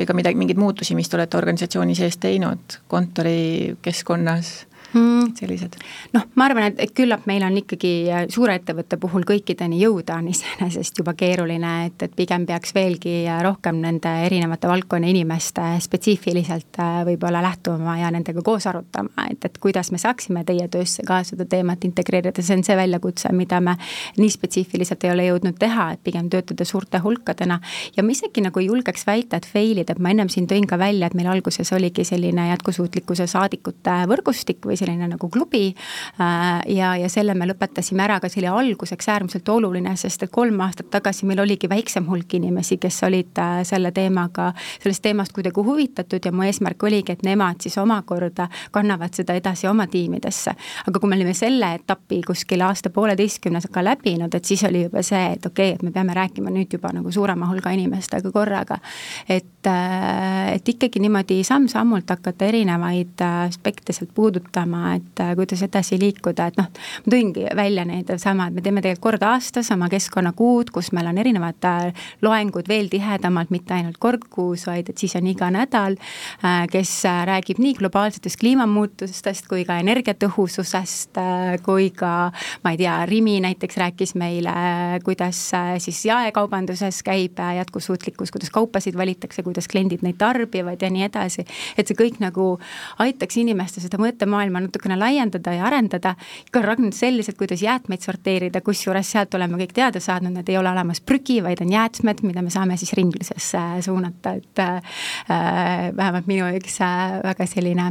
või ka midagi, mingeid muutusi, mis te olete organisatsiooni sees teinud kontorikeskkonnas mm. sellised? noh, ma arvan, et, et küllap meil on ikkagi äh, suure ettevõtte puhul kõikideni jõuda on iseenesest juba keeruline, et, et pigem peaks veelgi äh, rohkem nende erinevate valdkonna inimeste spetsiifiliselt äh, võib-olla lähtuma ja nendega koos arutama, et, et kuidas me saaksime teie töösse ka seda teemat integreerida, see on see väljakutse, mida me nii spetsiifiliselt ei ole jõudnud teha, et pigem töötada suurte hulkadena ja ma isegi nagu julgeks väita, et fail ida, et ma ennem siin tõin ka välja, et meil alguses oligi selline jätkusuutlikkuse saadikute võrgustik või selline nagu klubi äh, ja, ja selle me lõpetasime ära, aga see oli alguseks äärmiselt oluline, sest et kolm aastat tagasi meil oligi väiksem hulk inimesi, kes olid äh, selle teemaga, sellest teemast kuidagi huvitatud ja mu eesmärk oligi, et nemad siis omakorda kannavad seda edasi oma tiimidesse. aga kui me olime selle etapi kuskil aasta-pooleteistkümnesega läbinud, et siis oli juba see, et okei okay,, et me peame rääkima nüüd juba nagu suurema hulga inimestega korraga. et, äh, et ikkagi niimoodi samm-sammult hakata erinevaid aspekte sealt puudutama arutama, et äh, kuidas edasi liikuda, et noh, ma tõingi välja need samad, me teeme tegelikult kord aastas oma keskkonnakuud, kus meil on erinevad äh, loengud veel tihedamalt, mitte ainult kord kuus, vaid et siis on iga nädal, kes räägib nii globaalsetest kliimamuutustest kui ka energiatõhususest, kui ka ma ei tea, Rimi näiteks rääkis meile, kuidas siis jaekaubanduses käib jätkusuutlikkus, kuidas kaupasid valitakse, kuidas kliendid neid tarbivad ja nii edasi. et see kõik nagu aitaks inimeste seda mõttemaailma natukene laiendada ja arendada, ka ragnnud selliselt, kuidas jäätmeid sorteerida, kusjuures sealt oleme kõik teada saanud, need ei ole olemas prügi, vaid on jäätmed, mida me saame siis ringlusesse suunata, et äh, vähemalt minu üks äh, väga selline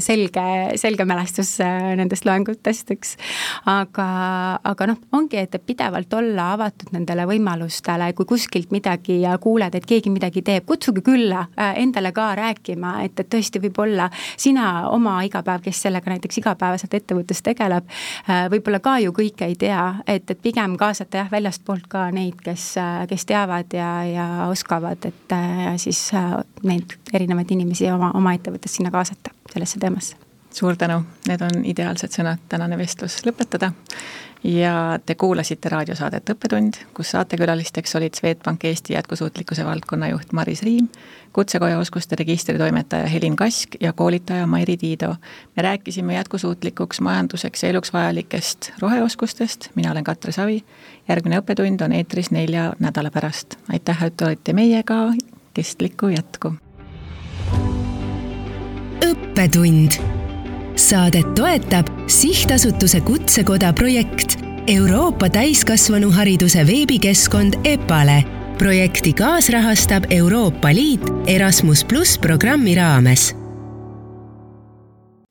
selge, selge mälestus äh, nendest loengutest, eks. aga, aga noh, ongi, et pidevalt olla avatud nendele võimalustele, kui kuskilt midagi kuuled, et keegi midagi teeb, kutsuge külla äh, endale ka rääkima, et, et tõesti võib-olla sina oma igapäev, kes sellega näiteks igapäevaselt ettevõttes tegeleb, äh, võib-olla ka ju kõike ei tea, et, et pigem kaasata jah, väljastpoolt ka neid, kes, kes teavad ja, ja oskavad, et siis neid erinevaid inimesi oma, oma ettevõttes sinna kaasata sellesse teemasse. suur tänu, need on ideaalsed sõnad tänane vestlus lõpetada ja te kuulasite raadiosaadet Õppetund, kus saatekülalisteks olid Swedbank Eesti jätkusuutlikkuse valdkonna juht Maris Riim, Kutsekoja oskuste registri toimetaja Helin Kask ja koolitaja Mairi Tiido. me rääkisime jätkusuutlikuks majanduseks ja eluks vajalikest roheoskustest, mina olen Katre Savi, järgmine Õppetund on eetris nelja nädala pärast. aitäh, et olite meiega, kestlikku jätku! Õppetund. Saadet toetab sihtasutuse Kutsekoda projekt Euroopa täiskasvanuhariduse veebikeskkond EPALE. projekti kaasrahastab Euroopa Liit Erasmus pluss programmi raames